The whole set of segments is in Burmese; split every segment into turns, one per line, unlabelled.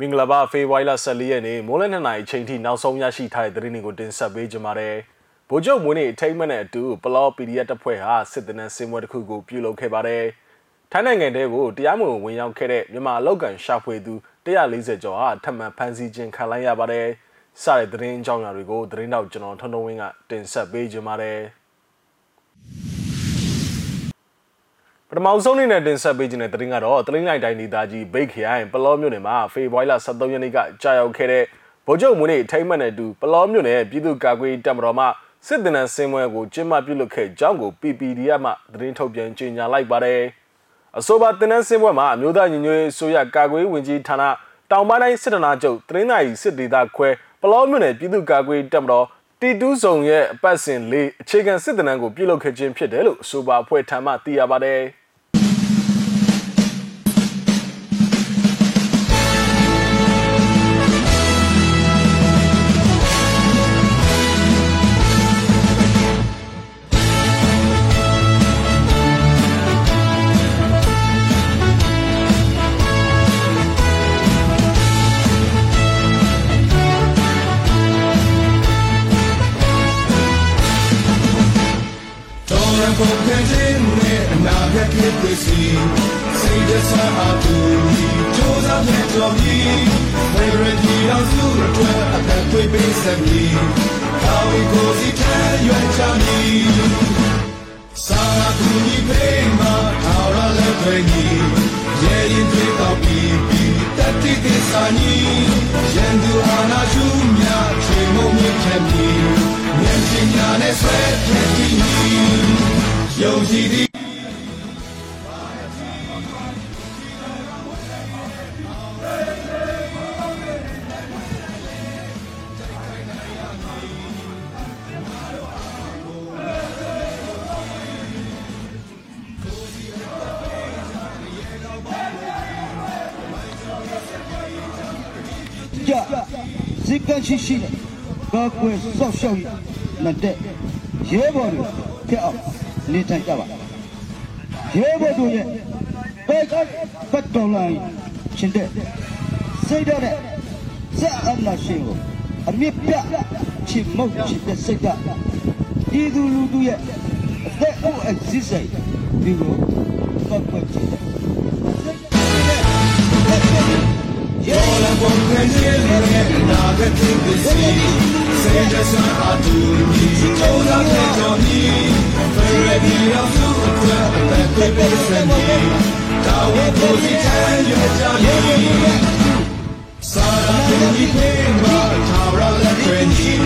မင်္ဂလာပါဖေဖော်ဝါရီလ14ရက်နေ့မိုးလယ်2နာရီအချိန်ထိနောက်ဆုံးရရှိထားတဲ့သတင်းတွေကိုတင်ဆက်ပေးကြပါမယ်။ဗိုလ်ချုပ်မွေးနေ့အထိမ်းအမှတ်နဲ့အတူပလော PDF တပ်ဖွဲ့ဟာစစ်တပ်နဲ့စင်ပွဲတစ်ခုကိုပြုလုပ်ခဲ့ပါတယ်။ထိုင်းနိုင်ငံတဲကိုတရားမဝင်ဝင်ရောက်ခဲ့တဲ့မြန်မာအလောက်ကန်ရှာဖွေသူ140ကျော်ဟာထပ်မံဖမ်းဆီးခြင်းခံလိုက်ရပါတယ်။စတဲ့သတင်းအကြောင်းအရာတွေကိုသတင်းတောက်ကျွန်တော်ထွန်းထွန်းဝင်းကတင်ဆက်ပေးကြပါမယ်။ ပထမဆုံးအနေနဲ့တင်ဆက်ပေးခြင်းတဲ့သတင်းကတော့တလင်းလိုက်တိုင်းဒေသကြီးဘိတ်ခရိုင်ပလောမြို့နယ်မှာဖေဖော်ဝါရီလ23ရက်နေ့ကကြာရောက်ခဲ့တဲ့ဗိုလ်ချုပ်မွေးနေ့ထိမ့်မှတ်နဲ့တူပလောမြို့နယ်ပြည်သူ့ကာကွယ်တပ်မတော်မှစစ်တပ်နဲ့စင်ပွဲကိုကျင်းပပြုလုပ်ခဲ့ကြောင်းကို PPDF မှသတင်းထုတ်ပြန်ကြေညာလိုက်ပါတယ်။အဆိုပါတင်နန်းစင်ပွဲမှာအမျိုးသားညီညွတ်ရေးဆိုရကာကွယ်ဝင်ကြီးဌာနတောင်ပိုင်းတိုင်းစစ်တနာချုပ်တရင်းနိုင်စစ်ဒေသခွဲပလောမြို့နယ်ပြည်သူ့ကာကွယ်တပ်မတော် တီတူးဆောင်ရဲ့အပတ်စဉ်လေးအခြေခံစစ်တနန်းကိုပြုလုပ်ခဲ့ခြင်းဖြစ်တယ်လို့အဆိုပါအဖွဲ့ထံမှသိရပါတယ်။
ကုန်ခဲ့ခြင်းနဲ့အနာဂတ်ဖြစ်သိစီစိတ်တဆာအတူကြီးကြိုးစားဖြတ်တော်ပြီးဝေရတီအောင်စုအတွက်အသက်သွေးပေးစမည်ကာဝီကိုစီထဲရွယ်ချမည်စာကူညီပေးမှာထော်ရလက်တွေကြီးရဲ့ရင်တွေတော့ပြီးပြီးတတိသစ္စာကြီးရန်သူအာနာရှုမြချေမုံမြင့်ချက်မည်ဉာဏ်ပညာနဲ့ဆွဲဖြတ်တည် ယုံကြည်သည်
ကြဇိကရှိရှိနဲ့ကာကွယ်စောက်ရှောက်ရလက်တဲ့ရဲဘော်တွေထက်အောင် နေထိုင်ကြပါရဲဘော်တို့ရဲ့ဘက်ကဘတ်တော်လိုင်းရှင်တဲ့စိတ်ဓာတ်နဲ့စက်အနာရှင်ကိုအမြင့်ပြချစ်မုတ်ချစ်တဲ့စိတ်ဓာတ်ဒီသူလူသူရဲ့အသက်အိုးအစည်းစိတ်ဒီကိုပတ်ပတ်ချစ်
ဆာအတူကြီးကြိုးစားဖြတ်တော်ပြီးဝေရတီအောင်စုအတွက်အသက်သွေးပေးစမည်ကာဝီကိုစီထဲရွယ်ချမည်စာကူညီပေးမှာထော်ရလက်တွေကြီး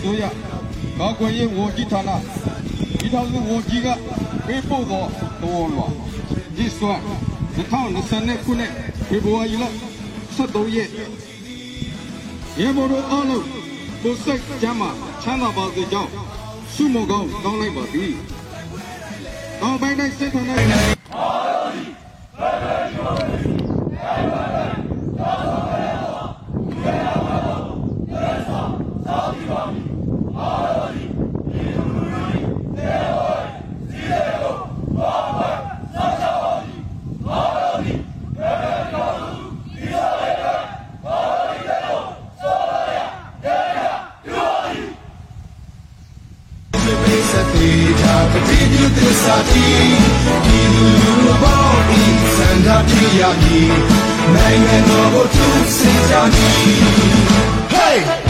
ဆိုရကောက်ွယ်ရေးဝန်ကြီးဌာနဒီထောင်စုဝန်ကြီးကပေးပို့သောတော်လွာဒီစွမ်း2020ခုနှစ်ဖေဖော်ဝါရီလ 23ရက်ရေဘော်တို့အားလုံးကိုယ်စိတ်ကြမ်းမှချမ်းသာပါစေကြောင်းဆုမကောင်းတောင်းလိုက်ပါသည်။တောင်ပိုင်းတိုင်းစစ်ဌာနရဲ့
ပတိပြုသစ္စာတိဒီလူလူပေါင်းဤစံဓာပြရမည်နိုင်ငံတော်ကိုသူစင်ကြမည် Hey!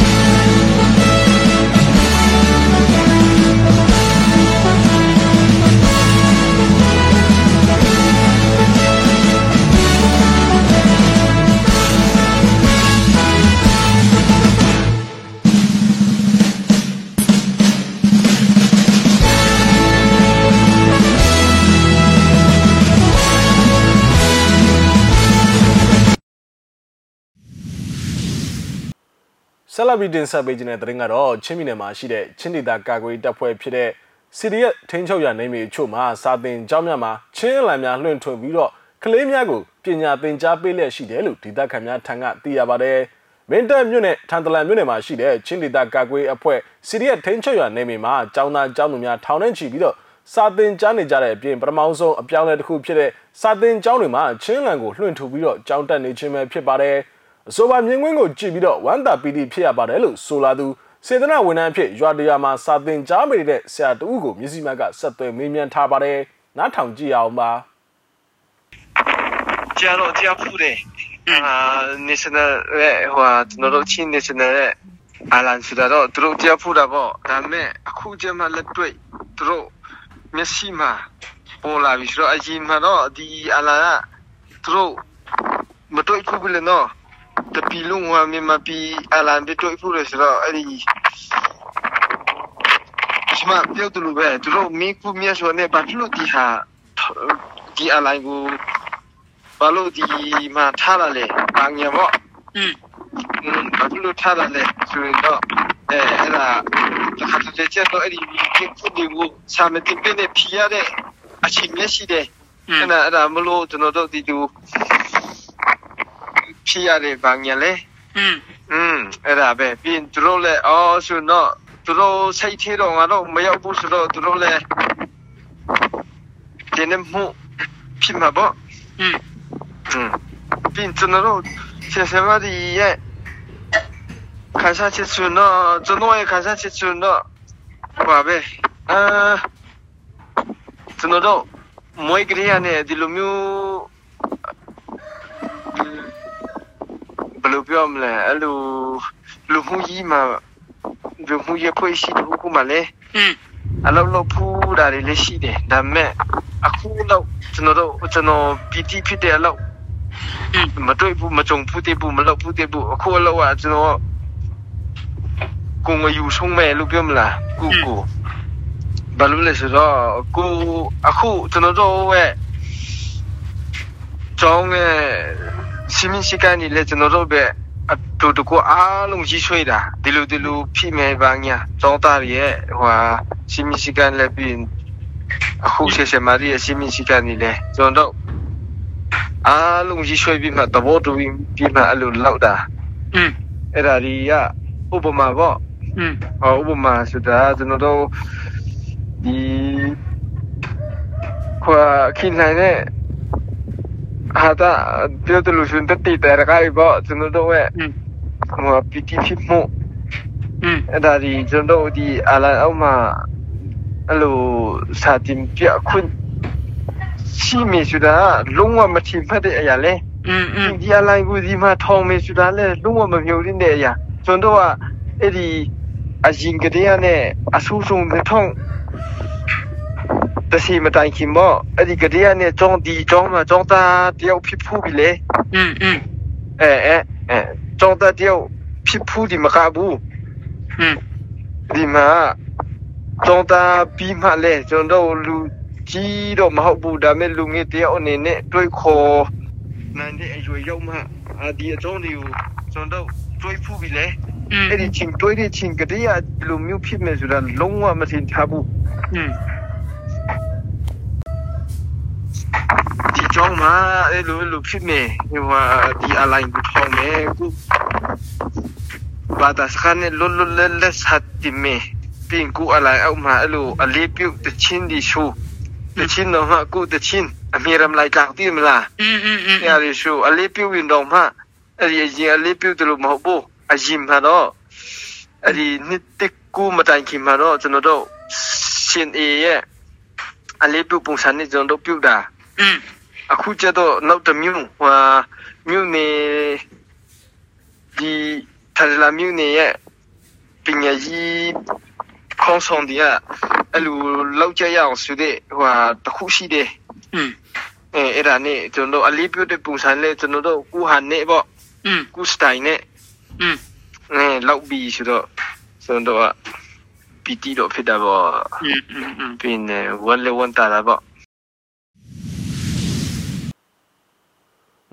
ဆယ်လဘီတင်ဆက်ပေးခြင်းတဲ့သတင်းကတော့ချင်းပြည်နယ်မှာရှိတဲ့ချင်းဒေသကာကွယ်တပ်ဖွဲ့ဖြစ်တဲ့စီရီယက်ထင်းချုပ်ရနေမြေအချို့မှာစာတင်ကျောင်းများမှာချင်းအလံများလွှင့်ထွင်ပြီးတော့ကလေးများကိုပညာသင်ကြားပေးလျက်ရှိတယ်လို့ဒေသခံများထံကသိရပါတယ်။မင်းတပ်မြို့နယ်ထန်တလန်မြို့နယ်မှာရှိတဲ့ချင်းဒေသကာကွယ်အဖွဲ့စီရီယက်ထင်းချုပ်ရနေမြေမှာကျောင်းသားကျောင်းသူများထောင်ထဲချီပြီးတော့စာတင်ကြားနေကြတဲ့အပြင်ပထမဆုံးအပြောင်းအလဲတစ်ခုဖြစ်တဲ့စာတင်ကျောင်းတွေမှာချင်းလံကိုလွှင့်ထူပြီးတော့ကျောင်းတက်နေခြင်းပဲဖြစ်ပါတယ်။ အဆိုပါမြင်ကွင်းကိုကြည့်ပြီးတော့ဝမ်းသာပီတိဖြစ်ရပါတယ်လို့ဆိုလာသူစေတနာဝန်ထမ်းအဖြစ်ရွာတရွာမှာစာသင်ကြားပေးတဲ့ဆရာတဦးကိုမျက်စိမှတ်ကဆက်သွယ်မေးမြန်းထားပါတယ်နားထောင်ကြည့်အောင်ပါ
ကျတော့တရားဖူးတယ်အာ national ရဲ့ဟိုကျွန်တော်တို့ချင်း national ရဲ့အလန်ဆိုတာတော့သူတို့တရားဖူးတာပေါ့ဒါပေမဲ့အခုကျမှလက်တွေ့သူတို့မျက်စိမှာပေါ်လာပြီဆိုတော့အရင်မှတော့ဒီအလန်ကသူတို့မတွေ့ဘူးလေနော် တပီလုံးဝမြန်မာပြည်အလံပြတော့ဖို့လေဆိုတော့အဲ့ဒီကျွန်မပြောတူလို့ပဲသူတို့မိခုမြတ်စွာနဲ့ဘာလို့ဒီဟာဒီအလိုင်းကိုဘာလို့ဒီမှာထားရလဲဘာငယ်ပေါ့อืมဘာလို့ထားရလဲဆိုတော့အဲအဲ့ဒါတစ်ခါတစ်ချက်တော့အဲ့ဒီကိစ္စတွေကိုစာမတင်ပြနေဖြစ်ရတဲ့အချိန်မျက်ရှိတယ်အဲ့ဒါအဲ့ဒါမလို့ကျွန်တော်တို့ဒီသူ ဖြစ်ရတယ်ဘာညာလဲอืมอืมအဲ့ဒါပဲပြီးရင်သူတို့လည်းအော်ဆိုတော့သူတို့စိတ်ထဲတော့ငါတော့မရောက်ဘူးဆိုတော့သူတို့လည်းဒီနေ့မှုဖြစ်မှာပေါ့อืมอืมပြီးရင်ကျွန်တော်တို့ဆယ်ဆယ်မဒီရဲ့ခါစားချစ်စွန်းတော့ကျွန်တော်ရဲ့ခါစားချစ်စွန်းတော့ဘာပဲအာကျွန်တော်တို့မွေးကလေးရနဲ့ဒီလိုမျိုး ဘယ်လိုပြောမလဲအဲ့လိုလူမှုကြီးမှာလူမှုရေးဖွဲ့ရှိတဲ့ခုမှလည်းအလုပ်လုပ်ဖူးတာတွေလည်းရှိတယ်ဒါပေမဲ့အခုတော့ကျွန်တော်တို့ကျွန်တော်ပီတိဖြစ်တဲ့အလုပ်မတွေ့ဘူးမကြုံဘူးတဲ့ဘူးမလုပ်ဘူးတဲ့ဘူးအခုအလုပ်ကကျွန်တော်ကိုငယူဆုံးမဲ့လို့ပြောမလားကိုကိုဘာလို့လဲဆိုတော့ကိုအခုကျွန်တော်တို့ရဲ့ကျောင်းရဲ့ စီမင်းစီကနေလေကျွန်တော်တို့ပဲအတူတကူအားလုံးကြီးဆွေးတာဒီလိုဒီလိုဖြစ်မဲ့ပါညာကျောင်းသားရဲ့ဟိုစီမင်းစီကန်လည်းပြီးအခုရှေ့ရှေ့မာရီရဲ့စီမင်းစီကနေလေကျွန်တော်တို့အားလုံးကြီးရွှေပြီးမှသဘောတူပြီးမှအဲ့လိုလောက်တာอืมအဲ့ဒါဒီကဥပမာပေါ့อืมဟောဥပမာဆိုတာကျွန်တော်တို့ဒီခွာခိနိုင်တဲ့ဟာတာပြောတယ်လို့ရှင်တ hata pio tu lu sun ta ti ta ra kai bo chun do we mo piti phi mo da di chun do di ala au ma alo sa tim pi a khun chi mi su da long wa ma chi phat de ya le di ala ku di ma thong mi su da le long wa ma myo din de ya chun do wa ai di အရင်ကတည်းကနေအဆူဆုံးတဲ့ထောင်း တစီမတိုင်ခင်မောအဲ့ဒီကတည်းကနဲ့ကြောင်းဒီကြောင်းမှာကြောင်းသားတယောက်ဖြစ်ဖို့ပြီလေอืมอืมအဲအဲအဲကြောင်းသားတယောက်ဖြစ်ဖို့ဒီမကဘူးอืมဒီမှာကြောင်းသားပြီးမှလဲကျွန်တော်လူကြီးတော့မဟုတ်ဘူးဒါမဲ့လူငယ်တယောက်အနေနဲ့တွေးခေါ်နိုင်တဲ့အရွယ်ရောက်မှအာဒီအကြောင်းတွေကိုကျွန်တော်တွေးဖူးပြီလေအဲ့ဒီချင်းတွေးတဲ့ချင်းကတည်းကလူမျိုးဖြစ်မယ်ဆိုတာလုံးဝမထင်ထားဘူးဒီ ထောင်းမှာအဲ့လိုလိုဖြစ်မယ်ဟိုဟာဒီအလိုက်ကိုထောင်းမယ်ခုဘာသာစခန်းလွတ်လွတ်လပ်လပ်ဆက်တိမေပင်ကူအလိုက်အောက်မှာအဲ့လိုအလေးပြုတ်တချင်းဒီရှူတချင်းတော့မှကိုတချင်းအမေရမ်လိုက်ကောက်တိမလားအင်းအင်းအင်းအဲ့ဒီရှူအလေးပြုတ်ရင်တော့မှအဲ့ဒီအရင်အလေးပြုတ်တယ်လို့မဟုတ်ဘူးအရင်မှာတော့အဲ့ဒီနှစ်တက်ကူမတိုင်ခင်မှာတော့ကျွန်တော်တို့ရှင်အေရဲ့အလေးပြုတ်ပုံစံနဲ့ကျွန်တော်တို့ပြုတ်တာအင်း အခုကျတော့နောက်တစ်မျိုးဟိုမြို့နေဒီထရလာမြို့နေရဲ့ပညာကြီးခေါင်းဆောင်တွေကအဲ့လိုလောက်ကြရအောင်ဆိုတဲ့ဟိုဟာတခုရှိတယ်อืมအဲအဲ့ဒါနဲ့ကျွန်တော်တို့အလေးပြုတ်တဲ့ပုံစံလေးကျွန်တော်တို့ကူဟာနဲ့ပေါ့อืมကူစတိုင်နဲ့อืมအဲလောက်ပြီးဆိုတော့ကျွန်တော်တို့ကပီတီတော့ဖြစ်တာပေါ့อืมอืมอืมပြီးနေဝက်လေဝန်တာတာပေါ့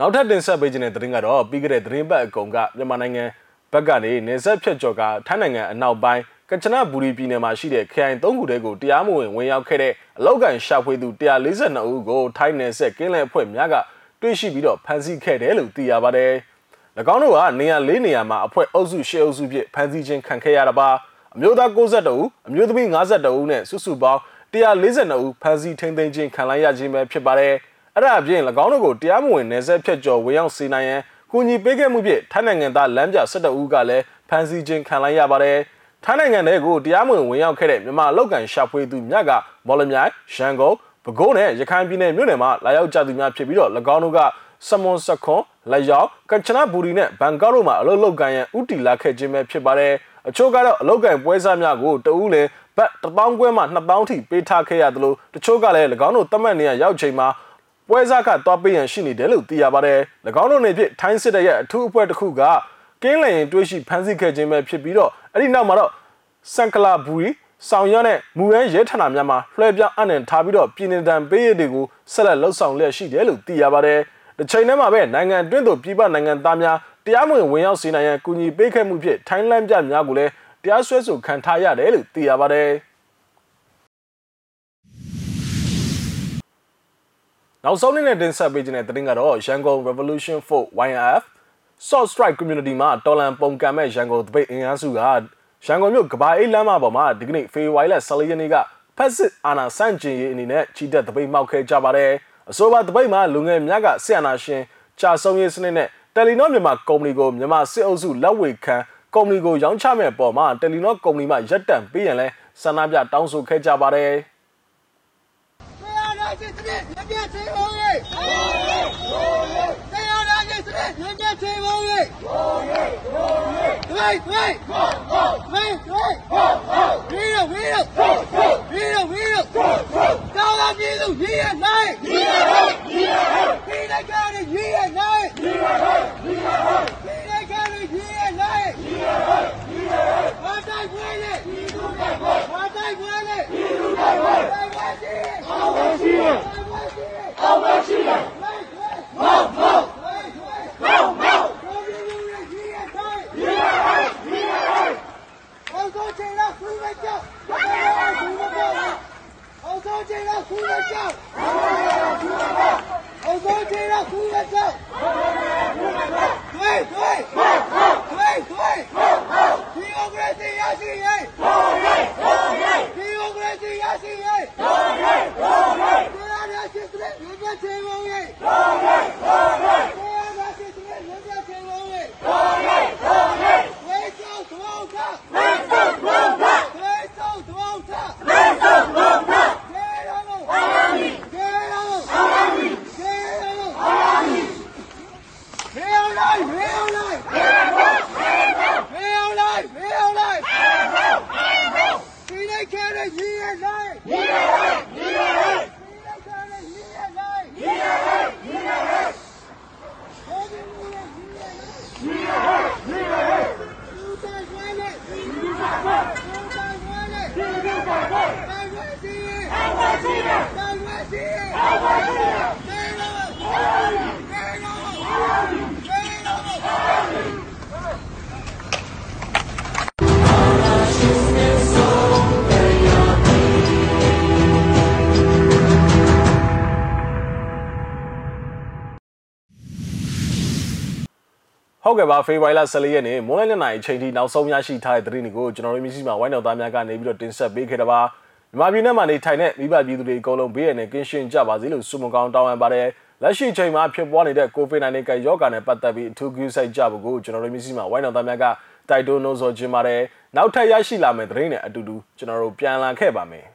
နောက်ထပ်တင်ဆက်ပေးခြင်းတဲ့သတင်းကတော့ပြီးခဲ့တဲ့သတင်းပတ်အကုန်ကမြန်မာနိုင်ငံဘက်ကနေနေဆက်ဖြတ်ကျော်ကထိုင်းနိုင်ငံအနောက်ပိုင်းကချနဘူရီပြည်နယ်မှာရှိတဲ့ခရိုင်၃ခုတည်းကိုတရားမဝင်ဝင်ရောက်ခဲ့တဲ့အလောက်ကန်ရှာဖွေသူ142ဦးကိုထိုင်းနယ်ဆက်ကင်းလဲအဖွဲ့များကတွေ့ရှိပြီးတော့ဖမ်းဆီးခဲ့တယ်လို့သိရပါတယ်။၎င်းတို့ကနေရာ၄နေရာမှာအဖွဲ့အုပ်စု၈အုပ်စုဖြင့်ဖမ်းဆီးခြင်းခံခဲ့ရတာပါ။အမျိုးသား62ဦးအမျိုးသမီး52ဦးနဲ့စုစုပေါင်း142ဦးဖမ်းဆီးထိန်းသိမ်းခြင်းခံလိုက်ရခြင်းပဲဖြစ်ပါတယ်။ အဲ့ဒါအပြင်၎င်းတို့ကိုတရားမဝင်နယ်ဆက်ဖြတ်ကျော်ဝင်ရောက်စေနိုင်ရန်ကူညီပေးခဲ့မှုဖြင့်ထိုင်းနိုင်ငံသားလမ်းပြ12ဦးကလည်းဖမ်းဆီးခြင်းခံလိုက်ရပါတယ်။ထိုင်းနိုင်ငံထဲကိုတရားမဝင်ဝင်ရောက်ခဲ့တဲ့မြန်မာအလောက်ကန်ရှာဖွေသူမြတ်ကမော်လမြိုင်ရန်ကုန်ပဲခူးနဲ့ရခိုင်ပြည်နယ်မြို့နယ်မှာလာရောက်ကြသူများဖြစ်ပြီးတော့၎င်းတို့ကစမွန်စခွန်လက်ရောက်ကချနာဘူရီနဲ့ဘန်ကောက်တို့မှာအလုပ်လုပ်ကန်ရန်ဥတီလာခဲ့ခြင်းပဲဖြစ်ပါတယ်။အချို့ကတော့အလုပ်ကန်ပွဲစားများကိုတဦးလည်းဘတ်1000ခွဲမှ2000ထိပေးထားခဲ့ရသလိုတချို့ကလည်း၎င်းတို့တတ်မှတ်နေရရောက်ချိန်မှာ ပွဲစားကတွားပေးရန်ရှိနေတယ်လို့သိရပါတယ်။၎င်းတို့နေဖြင့်ထိုင်းစစ်တပ်ရဲ့အထူးအဖွဲ့တစ်ခုကကင်းလည်ရင်တွေးရှိဖမ်းဆီးခဲ့ခြင်းပဲဖြစ်ပြီးတော့အဲ့ဒီနောက်မှာတော့စန်ကလာဘူရီဆောင်ရွက်တဲ့မူရန်ရဲဌာနများမှာလွှဲပြောင်းအနှံထားပြီးတော့ပြည်နယ်တံပေးရတွေကိုဆက်လက်လှုပ်ဆောင်လျက်ရှိတယ်လို့သိရပါတယ်။ဒီချိန်ထဲမှာပဲနိုင်ငံအတွင်းသို့ပြည်ပနိုင်ငံသားများတရားမဝင်ဝင်ရောက်စေနိုင်ရန်ကူညီပေးခဲ့မှုဖြင့်ထိုင်းလန်ပြများကိုလည်းတရားစွဲဆိုခံထားရတယ်လို့သိရပါတယ်။ နောက်ဆုံးနေ့နဲ့တင်ဆက်ပေးခြင်းတဲ့တင်ကတော့ရန်ကုန် Revolution 4 YNF Salt Strike Community မှာတော်လန်ပုံကံမဲ့ရန်ကုန်တပိတ်အင်အားစုကရန်ကုန်မြို့ကဘာအိတ်လမ်းမပေါ်မှာဒီကနေ့ဖေဝိုင်လက်14ရက်နေ့ကဖက်စစ်အာဏာစန့်ကျင်ရေးအနေနဲ့ချီတက်တပိတ်မှောက်ခဲ့ကြပါတယ်အဆိုပါတပိတ်မှာလူငယ်များကဆီယနာရှင်ကြာဆုံးရေးစနစ်နဲ့တယ်လီနောမြန်မာကုမ္ပဏီကိုမြန်မာစစ်အုပ်စုလက်ဝေခံကုမ္ပဏီကိုရောင်းချမဲ့ပေါ်မှာတယ်လီနောကုမ္ပဏီမှရက်တန့်ပေးရန်လဲဆန္ဒပြတောင်းဆိုခဲ့ကြပါတယ်
တရားနာရှင်စနစ်မြတ်မြတ်သေးပါဦးရေတရားနာရှင်စနစ်မြတ်မြတ်သေးပါဦးရေဝိုင်းဝိုင်းဝိုင်းဝိုင်းဝီရောဝီရောဝီရောဝီရောတောင်းလာပြည်သူရေးရနိုင်ရေးရနိုင်ရေးရနိုင်ပြည်လိုက်ကြရရေးရနိုင်ရေးရနိုင်ရေးရနိုင်ပြည်လိုက်ကြရရေးရနိုင်ရေးရနိုင်ရေးရနိုင် တိုင်းဝဲစီမေလောမေလောမေလော
ဟုတ်ကဲ့ပါဖေဖော်ဝါရီလ14ရက်နေ့မွန်းလယ်2နာရီအချိန်ထိနောက်ဆုံးရရှိထားတဲ့သတင်းတွေကိုကျွန်တော်တို့မျိုးစီမှာဝိုင်းတော်သားများကနေပြီးတော့တင်ဆက်ပေးခဲ့တာပါ မြန်မာပြည်နဲ့မှနေထိုင်တဲ့မိဘပြည်သူတွေအကုန်လုံးဘေးရန်နဲ့ကင်းရှင်းကြပါစေလို့ဆုမကောင်းတောင်းပန်ပါတယ်လက်ရှိချိန်မှာဖြစ်ပွားနေတဲ့ COVID-19 ကရောဂါနဲ့ပတ်သက်ပြီးအထူးကူးစိုက်ကြဖို့ကိုကျွန်တော်တို့မျိုးစီမှာဝိုင်းတော်သားများကတိုက်တွန်းနှိုးဆော်ခြင်းပါတယ်နောက်ထပ်ရရှိလာမယ့်သတင်းတွေအတူတူကျွန်တော်တို့ပြန်လာခဲ့ပါမယ်